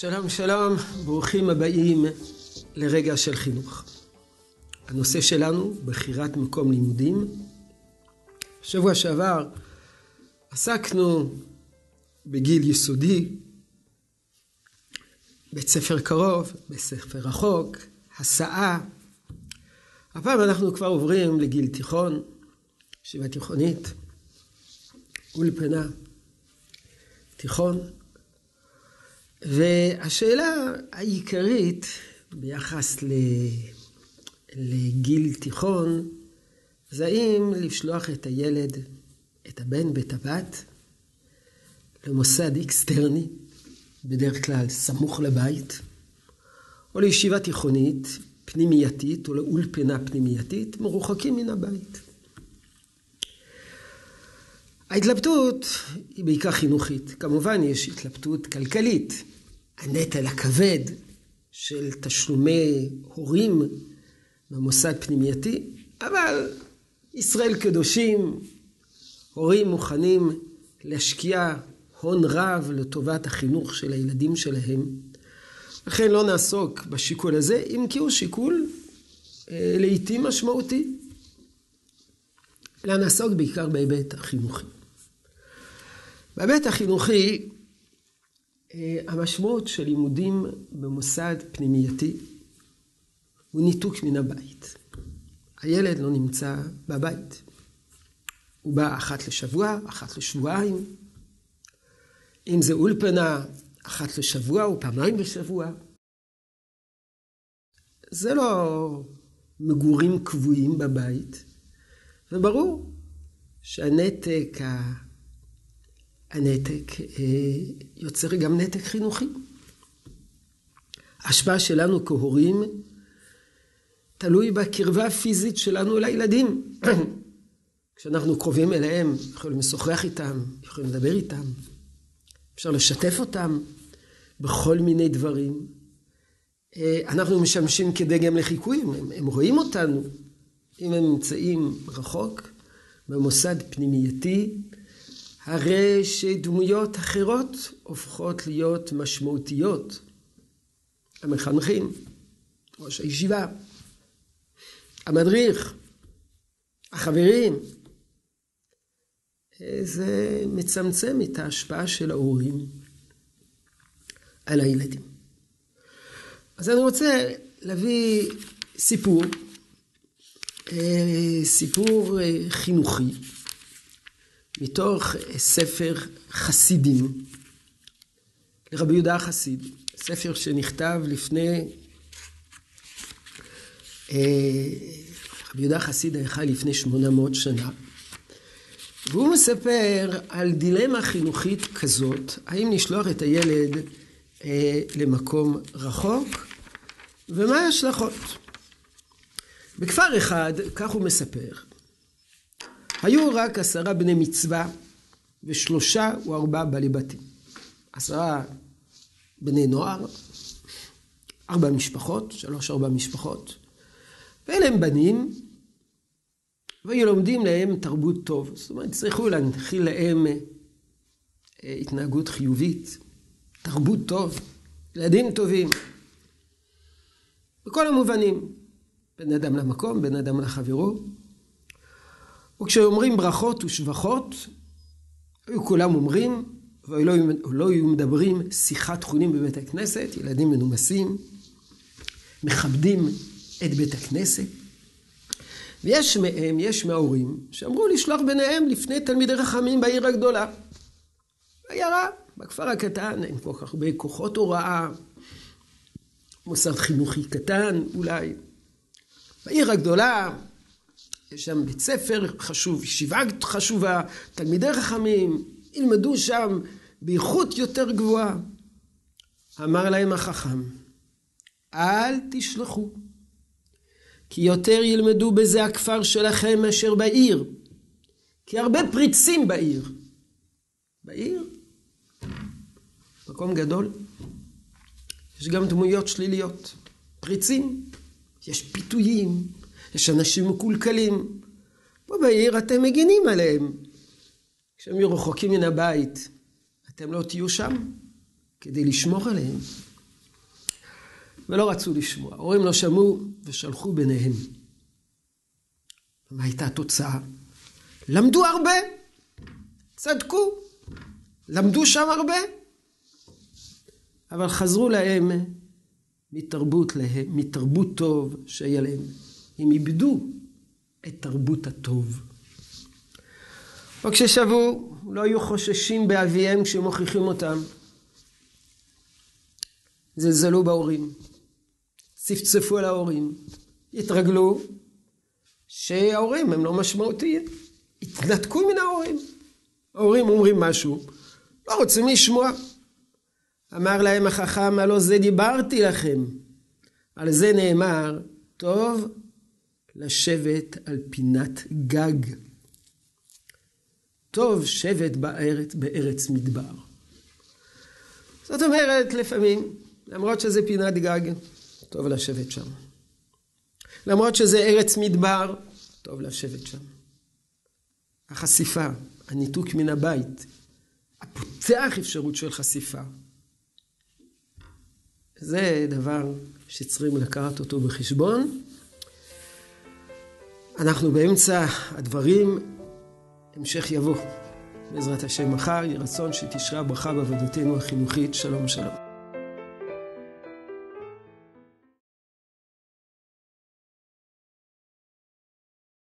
שלום שלום, ברוכים הבאים לרגע של חינוך. הנושא שלנו, בחירת מקום לימודים. שבוע שעבר עסקנו בגיל יסודי, בית ספר קרוב, בית ספר רחוק, הסעה. הפעם אנחנו כבר עוברים לגיל תיכון, ישיבה תיכונית, אולפנה, תיכון. והשאלה העיקרית ביחס לגיל תיכון, זה האם לשלוח את הילד, את הבן ואת הבת, למוסד אקסטרני, בדרך כלל סמוך לבית, או לישיבה תיכונית פנימייתית, או לאולפנה פנימייתית, מרוחקים מן הבית. ההתלבטות היא בעיקר חינוכית. כמובן, יש התלבטות כלכלית. הנטל הכבד של תשלומי הורים במוסד פנימייתי, אבל ישראל קדושים, הורים מוכנים להשקיע הון רב לטובת החינוך של הילדים שלהם. לכן לא נעסוק בשיקול הזה, אם כי הוא שיקול אה, לעיתים משמעותי. אלא נעסוק בעיקר בהיבט החינוכי. בהיבט החינוכי, אה, המשמעות של לימודים במוסד פנימייתי הוא ניתוק מן הבית. הילד לא נמצא בבית. הוא בא אחת לשבוע, אחת לשבועיים. אם זה אולפנה, אחת לשבוע או פעמיים בשבוע. זה לא מגורים קבועים בבית, וברור שהנתק הנתק אה, יוצר גם נתק חינוכי. ההשפעה שלנו כהורים תלוי בקרבה הפיזית שלנו לילדים. כשאנחנו קרובים אליהם, יכולים לשוחח איתם, יכולים לדבר איתם, אפשר לשתף אותם בכל מיני דברים. אה, אנחנו משמשים כדגם לחיקוי, הם, הם רואים אותנו. אם הם נמצאים רחוק, במוסד פנימייתי, הרי שדמויות אחרות הופכות להיות משמעותיות. המחנכים, ראש הישיבה, המדריך, החברים. זה מצמצם את ההשפעה של ההורים על הילדים. אז אני רוצה להביא סיפור, סיפור אה, חינוכי. מתוך ספר חסידים לרבי יהודה החסיד, ספר שנכתב לפני, אה, רבי יהודה החסיד היה חי לפני 800 שנה, והוא מספר על דילמה חינוכית כזאת, האם לשלוח את הילד אה, למקום רחוק, ומה ההשלכות. בכפר אחד, כך הוא מספר, היו רק עשרה בני מצווה ושלושה או ארבעה בעלי בתים. עשרה בני נוער, ארבע משפחות, שלוש ארבע משפחות, ואלה הם בנים, והיו לומדים להם תרבות טוב. זאת אומרת, צריכו להנחיל להם אה, התנהגות חיובית, תרבות טוב, ילדים טובים. בכל המובנים, בין אדם למקום, בין אדם לחברו. וכשאומרים ברכות ושבחות, היו כולם אומרים, ולא לא היו מדברים שיחת חונים בבית הכנסת, ילדים מנומסים, מכבדים את בית הכנסת. ויש מהם, יש מההורים, שאמרו לשלוח ביניהם לפני תלמידי רחמים בעיר הגדולה. בעיירה, בכפר הקטן, אין כל כך הרבה כוחות הוראה, מוסד חינוכי קטן אולי. בעיר הגדולה, יש שם בית ספר חשוב, ישיבה חשובה, תלמידי חכמים, ילמדו שם באיכות יותר גבוהה. אמר להם החכם, אל תשלחו, כי יותר ילמדו בזה הכפר שלכם מאשר בעיר, כי הרבה פריצים בעיר. בעיר? מקום גדול. יש גם דמויות שליליות, פריצים, יש פיתויים, יש אנשים מקולקלים. פה בעיר אתם מגינים עליהם. כשהם יהיו רחוקים מן הבית, אתם לא תהיו שם? כדי לשמור עליהם, ולא רצו לשמוע. ההורים לא שמעו ושלחו ביניהם. מה הייתה התוצאה? למדו הרבה, צדקו, למדו שם הרבה, אבל חזרו להם מתרבות, להם, מתרבות טוב שהיה להם. הם איבדו את תרבות הטוב. וכששבו, לא היו חוששים באביהם כשמוכיחים אותם. זלזלו בהורים, צפצפו על ההורים, התרגלו שההורים הם לא משמעותיים. התנתקו מן ההורים. ההורים אומרים משהו, לא רוצים לשמוע. אמר להם החכם, הלא זה דיברתי לכם. על זה נאמר, טוב לשבת על פינת גג. טוב שבט בארץ, בארץ מדבר. זאת אומרת, לפעמים, למרות שזה פינת גג, טוב לשבת שם. למרות שזה ארץ מדבר, טוב לשבת שם. החשיפה, הניתוק מן הבית, הפותח אפשרות של חשיפה. זה דבר שצריכים לקחת אותו בחשבון. אנחנו באמצע הדברים, המשך יבוא. בעזרת השם מחר, יהי רצון שתשרה ברכה בעבודתנו החינוכית. שלום שלום.